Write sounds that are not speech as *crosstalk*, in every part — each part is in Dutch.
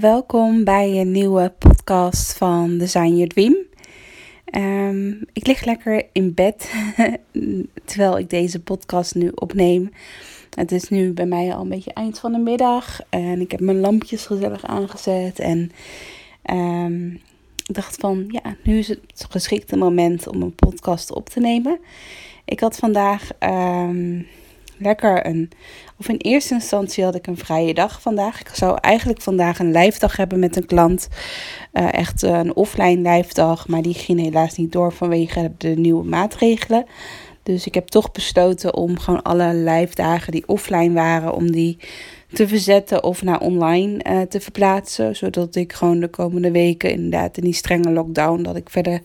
welkom bij een nieuwe podcast van Design Your Dream. Ehm, ik lig lekker in bed *laughs* terwijl ik deze podcast nu opneem. Het is nu bij mij al een beetje eind van de middag en ik heb mijn lampjes gezellig aangezet. En ehm, ik dacht van, ja, nu is het geschikte moment om een podcast op te nemen. Ik had vandaag ehm, lekker een, of in eerste instantie had ik een vrije dag vandaag. Ik zou eigenlijk vandaag een live dag hebben met een klant. Eh, echt een offline live dag, maar die ging helaas niet door vanwege de nieuwe maatregelen. Dus ik heb toch besloten om gewoon alle live dagen die offline waren, om die te verzetten of naar online uh, te verplaatsen. Zodat ik gewoon de komende weken inderdaad in die strenge lockdown, dat ik verder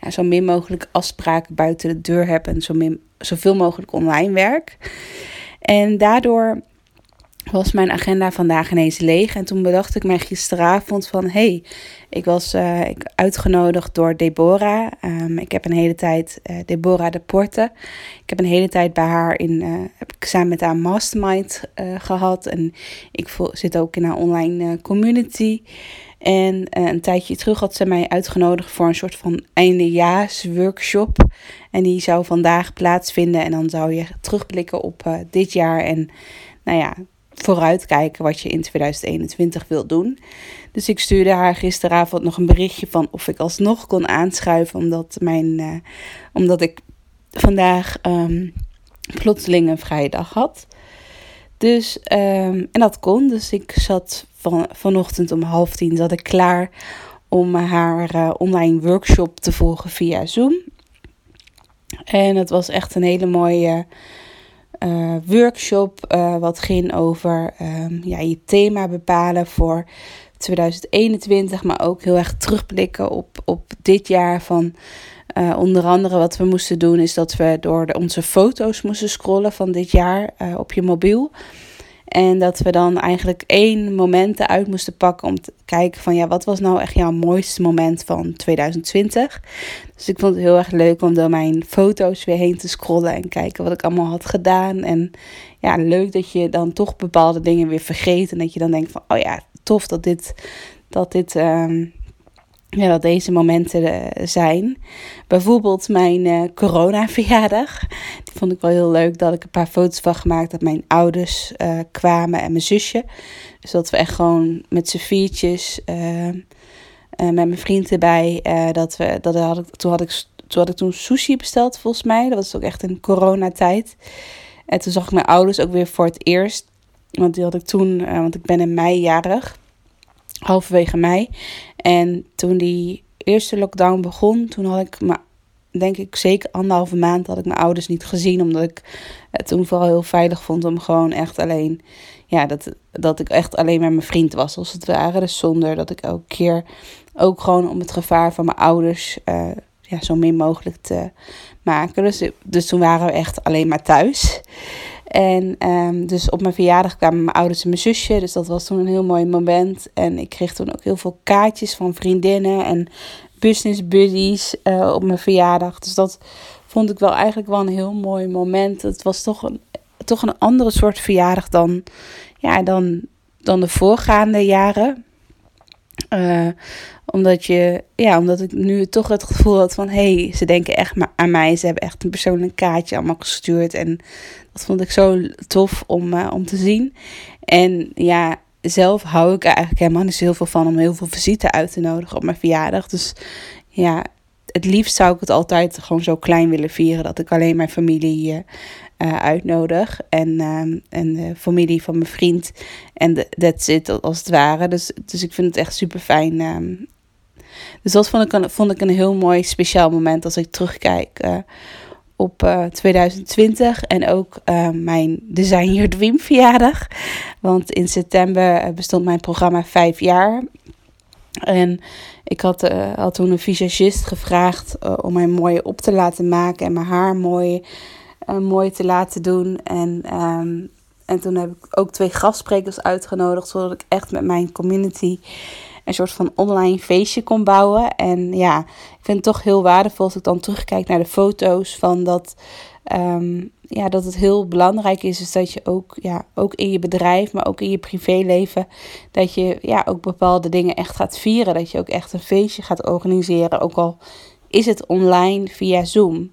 ja, zo min mogelijk afspraken buiten de deur heb en zo min, zoveel mogelijk online werk. En daardoor was mijn agenda vandaag ineens leeg. En toen bedacht ik mij gisteravond van... hey, ik was ik uitgenodigd door Deborah. Um, ik heb een hele tijd... Uh, Deborah de Porte. Ik heb een hele tijd bij haar in... Uh, heb ik samen met haar mastermind gehad. En ik zit ook in haar online community. En een tijdje terug had ze mij uitgenodigd voor een soort van eindejaars workshop. En die zou vandaag plaatsvinden. En dan zou je terugblikken op dit jaar. En nou ja, vooruitkijken wat je in 2021 wilt doen. Dus ik stuurde haar gisteravond nog een berichtje van of ik alsnog kon aanschuiven, omdat, mijn, uh, omdat ik vandaag um, plotseling een vrije dag had. Dus, um, en dat kon. Dus ik zat van, vanochtend om half tien zat ik klaar om haar uh, online workshop te volgen via Zoom. En het was echt een hele mooie uh, workshop. Uh, wat ging over um, ja, je thema bepalen voor 2021. Maar ook heel erg terugblikken op, op dit jaar. Van uh, onder andere wat we moesten doen is dat we door de, onze foto's moesten scrollen van dit jaar op je mobiel. En dat we dan eigenlijk één moment eruit moesten pakken om te kijken van ja, wat was nou echt jouw mooiste moment van 2020. Dus ik vond het heel erg leuk om door mijn foto's weer heen te scrollen en kijken wat ik allemaal had gedaan. En ja, leuk dat je dan toch bepaalde dingen weer vergeet. En dat je dan denkt van oh ja, tof dat dit, dat dit um, ja, dat deze momenten uh, zijn. Bijvoorbeeld mijn uh, corona-verjaardag. Vond ik wel heel leuk dat ik een paar foto's van gemaakt dat mijn ouders uh, kwamen en mijn zusje. Dus dat we echt gewoon met z'n viertjes, met mijn vriend erbij, dat we, dat had ik, toen, had ik, toen had ik toen sushi besteld volgens mij. Dat was ook echt een coronatijd. En toen zag ik mijn ouders ook weer voor het eerst. Want die had ik toen, want ik ben in mei jarig halverwege mei. En toen die eerste lockdown begon, toen had ik me, denk ik, zeker anderhalve maand had ik mijn ouders niet gezien. Omdat ik het toen vooral heel veilig vond om gewoon echt alleen, ja, dat, dat ik echt alleen met mijn vriend was, als het ware. Dus zonder dat ik elke keer ook gewoon om het gevaar van mijn ouders uh, ja, zo min mogelijk te maken. Dus, dus toen waren we echt alleen maar thuis. En um, dus op mijn verjaardag kwamen mijn ouders en mijn zusje. Dus dat was toen een heel mooi moment. En ik kreeg toen ook heel veel kaartjes van vriendinnen en business buddies uh, op mijn verjaardag. Dus dat vond ik wel eigenlijk wel een heel mooi moment. Het was toch een, toch een andere soort verjaardag dan, ja, dan, dan de voorgaande jaren. Uh, omdat, je, ja, omdat ik nu toch het gevoel had van... hé, hey, ze denken echt aan mij. Ze hebben echt een persoonlijk kaartje allemaal gestuurd. En dat vond ik zo tof om, uh, om te zien. En ja, zelf hou ik er eigenlijk helemaal niet zo heel veel van... om heel veel visite uit te nodigen op mijn verjaardag. Dus ja, het liefst zou ik het altijd gewoon zo klein willen vieren... dat ik alleen mijn familie uh, uitnodig. En, uh, en de familie van mijn vriend. En that's it, als het ware. Dus, dus ik vind het echt super fijn. Um, dus dat vond ik, een, vond ik een heel mooi speciaal moment als ik terugkijk uh, op eh, 2020 en ook eh, mijn Design Your Dream verjaardag. Want in september eh, bestond mijn programma vijf jaar. En ik had, eh, had toen een visagist gevraagd eh, om mij mooi op te laten maken en mijn haar mooi, eh, mooi te laten doen. En, ehm, en toen heb ik ook twee gastsprekers uitgenodigd, zodat ik echt met mijn community een soort van online feestje kon bouwen. En ja, ik vind het toch heel waardevol als ik dan terugkijk naar de foto's van dat. ehm, ja, dat het heel belangrijk is, is dat je ook, ja, ook in je bedrijf, maar ook in je privéleven, dat je ja, ook bepaalde dingen echt gaat vieren. Dat je ook echt een feestje gaat organiseren, ook al is het online via Zoom.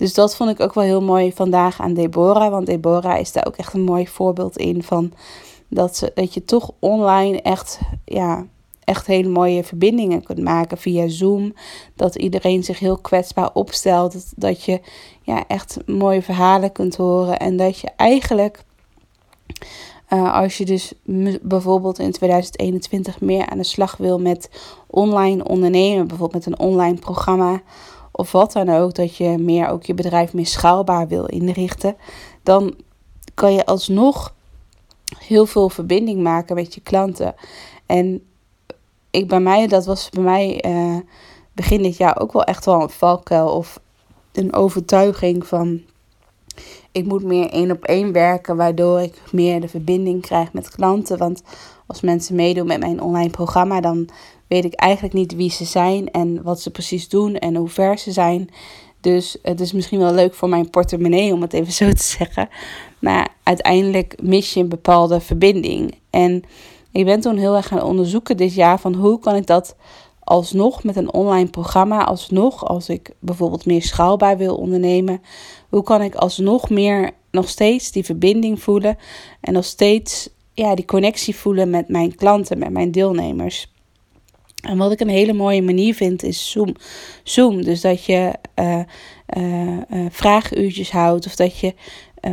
Dus dat vond ik ook wel heel mooi vandaag aan Deborah, want Deborah is daar ook echt een mooi voorbeeld in van dat, ze, dat je toch online echt, ja, echt hele mooie verbindingen kunt maken via Zoom. Dat iedereen zich heel kwetsbaar opstelt. Dat, je ja, echt mooie verhalen kunt horen. En dat je eigenlijk, eh, als je dus bijvoorbeeld in 2021 meer aan de slag wil met online ondernemen, bijvoorbeeld met een online programma of wat dan ook, dat je meer ook je bedrijf meer schaalbaar wil inrichten, dan kan je alsnog heel veel verbinding maken met je klanten. En ik bij mij, dat was bij mij eh, begin dit jaar ook wel echt wel een valkuil of een overtuiging van ik moet meer één op één werken, waardoor ik meer de verbinding krijg met klanten. Want als mensen meedoen met mijn online programma, dan weet ik eigenlijk niet wie ze zijn en wat ze precies doen en hoe ver ze zijn. Dus het is misschien wel leuk voor mijn portemonnee, om het even *laughs* zo te zeggen. Maar uiteindelijk mis je een bepaalde verbinding. En ik ben toen heel erg gaan onderzoeken dit jaar van hoe kan ik dat alsnog met een online programma, alsnog als ik bijvoorbeeld meer schaalbaar wil ondernemen, hoe kan ik alsnog meer nog steeds die verbinding voelen en nog steeds ja, die connectie voelen met mijn klanten, met mijn deelnemers. En wat ik een hele mooie manier vind is Zoom. Zoom. Dus dat je uh, uh, houdt of dat je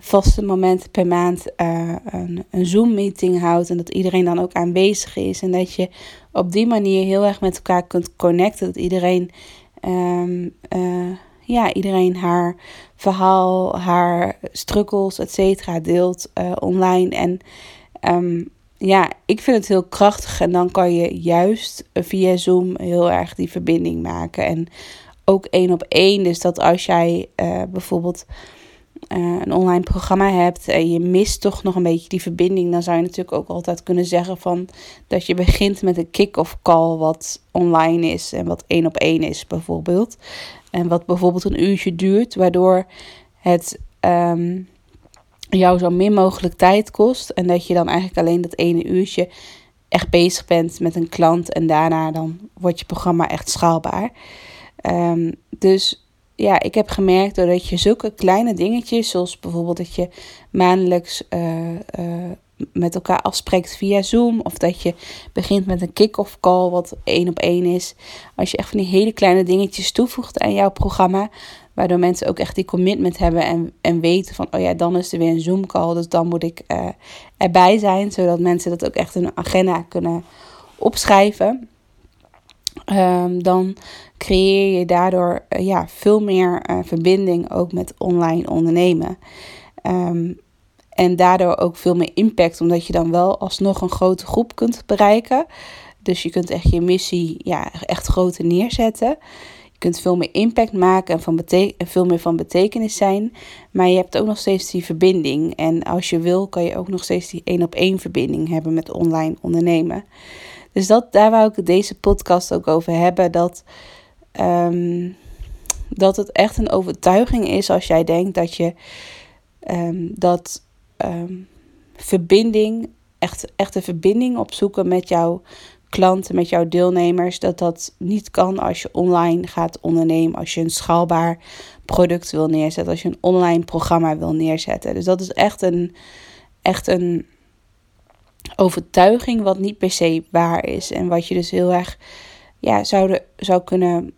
vaste momenten per maand een, een Zoom-meeting houdt en dat iedereen dan ook aanwezig is. En dat je op die manier heel erg met elkaar kunt connecten. Dat iedereen, uh, ja, iedereen haar verhaal, haar struggles, et cetera, deelt online. En um, ja, ik vind het heel krachtig. En dan kan je juist via Zoom heel erg die verbinding maken. En ook één op één. Dus dat als jij bijvoorbeeld uh, een online programma hebt en je mist toch nog een beetje die verbinding, dan zou je natuurlijk ook altijd kunnen zeggen van dat je begint met een kick-off call wat online is en wat één op één is bijvoorbeeld. En wat bijvoorbeeld een uurtje duurt, waardoor het um, jou zo min mogelijk tijd kost en dat je dan eigenlijk alleen dat ene uurtje echt bezig bent met een klant en daarna dan wordt je programma echt schaalbaar. Um, dus ja, ik heb gemerkt doordat je zulke kleine dingetjes, zoals bijvoorbeeld dat je maandelijks uh, uh, met elkaar afspreekt via Zoom, of dat je begint met een kick-off call, wat één op één is. Als je echt van die hele kleine dingetjes toevoegt aan jouw programma, waardoor mensen ook echt die commitment hebben en, en weten van, oh ja, dan is er weer een Zoom call, dus dan moet ik uh, erbij zijn, zodat mensen dat ook echt in hun agenda kunnen opschrijven. Um, dan creëer je daardoor uh, ja, veel meer uh, verbinding ook met online ondernemen. Um, en daardoor ook veel meer impact, omdat je dan wel alsnog een grote groep kunt bereiken. Dus je kunt echt je missie ja, echt groter neerzetten. Kunt veel meer impact maken en, van en veel meer van betekenis zijn. Maar je hebt ook nog steeds die verbinding. En als je wil, kan je ook nog steeds die één op één verbinding hebben met online ondernemen. Dus dat, daar wou ik deze podcast ook over hebben. Dat, um, dat het echt een overtuiging is als jij denkt dat je um, dat um, verbinding, echt, echt een verbinding opzoeken met jouw klanten, met jouw deelnemers, dat dat niet kan als je online gaat ondernemen, als je een schaalbaar product wil neerzetten, als je een online programma wil neerzetten. Dus dat is echt een, echt een overtuiging wat niet per se waar is. En wat je dus heel erg ja, zou, zou kunnen.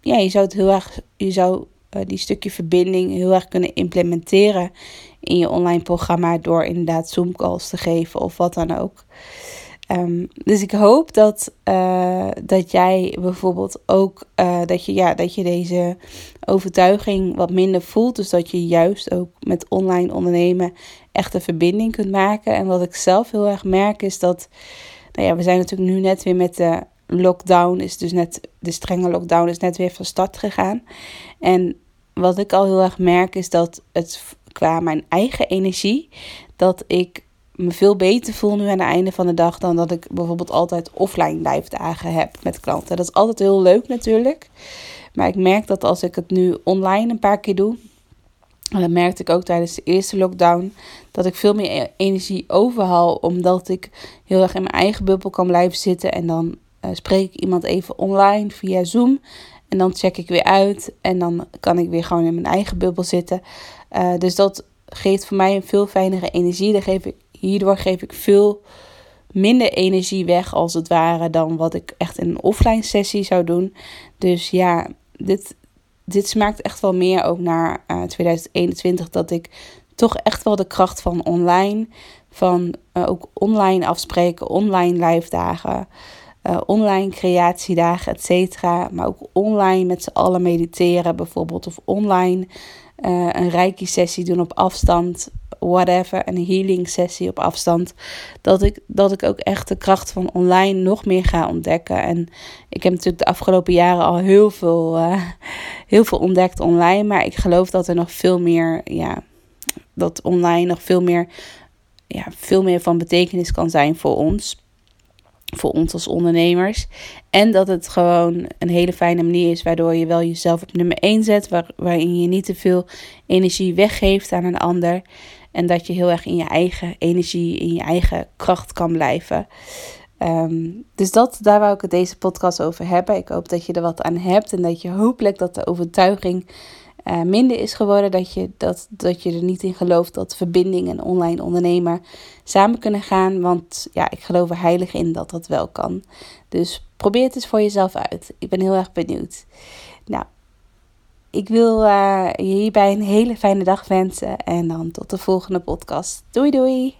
Ja, je zou het heel erg. Je zou uh, die stukje verbinding heel erg kunnen implementeren in je online programma door inderdaad Zoom calls te geven of wat dan ook. Ehm, dus ik hoop dat, uh, dat jij bijvoorbeeld ook uh, dat, je, ja, dat je deze overtuiging wat minder voelt. Dus dat je juist ook met online ondernemen echt een verbinding kunt maken. En wat ik zelf heel erg merk is dat, nou ja, we zijn natuurlijk nu net weer met de lockdown, is dus net, de strenge lockdown is net weer van start gegaan. En wat ik al heel erg merk is dat het qua mijn eigen energie, dat ik me veel beter voel nu aan het einde van de dag dan dat ik bijvoorbeeld altijd offline live dagen heb met klanten. Dat is altijd heel leuk natuurlijk. Maar ik merk dat als ik het nu online een paar keer doe, en dat merkte ik ook tijdens de eerste lockdown, dat ik veel meer energie overhaal, omdat ik heel erg in mijn eigen bubbel kan blijven zitten. En dan uh, spreek ik iemand even online via Zoom. En dan check ik weer uit en dan kan ik weer gewoon in mijn eigen bubbel zitten. Uh, dus dat geeft voor mij een veel fijnere energie. Dan geef ik, hierdoor geef ik veel minder energie weg, als het ware, dan wat ik echt in een offline sessie zou doen. Dus ja, dit, dit smaakt echt wel meer ook naar uh, 2021. Dat ik toch echt wel de kracht van online, van uh, ook online afspreken, online live dagen. Uh, online creatiedagen, et cetera. Maar ook online met z'n allen mediteren bijvoorbeeld. Of online een reiki sessie doen op afstand. Whatever, een healing sessie op afstand. Dat ik, dat ik ook echt de kracht van online nog meer ga ontdekken. En ik heb natuurlijk de afgelopen jaren al heel veel, uh, heel veel ontdekt online. Maar ik geloof dat er nog veel meer, ja, dat online nog veel meer, ja, veel meer van betekenis kan zijn voor ons voor ons als ondernemers. En dat het gewoon een hele fijne manier is waardoor je wel jezelf op nummer 1 zet, waar, waarin je niet te veel energie weggeeft aan een ander. En dat je heel erg in je eigen energie, in je eigen kracht kan blijven. Um, dus dat, daar wou ik het deze podcast over hebben. Ik hoop dat je er wat aan hebt en dat je hopelijk dat de overtuiging uh, minder is geworden. Dat je, dat, dat je er niet in gelooft dat verbinding en online ondernemer samen kunnen gaan. Want ja, ik geloof er heilig in dat dat wel kan. Dus probeer het eens voor jezelf uit. Ik ben heel erg benieuwd. Nou, ik wil uh, je hierbij een hele fijne dag wensen. En dan tot de volgende podcast. Doei doei!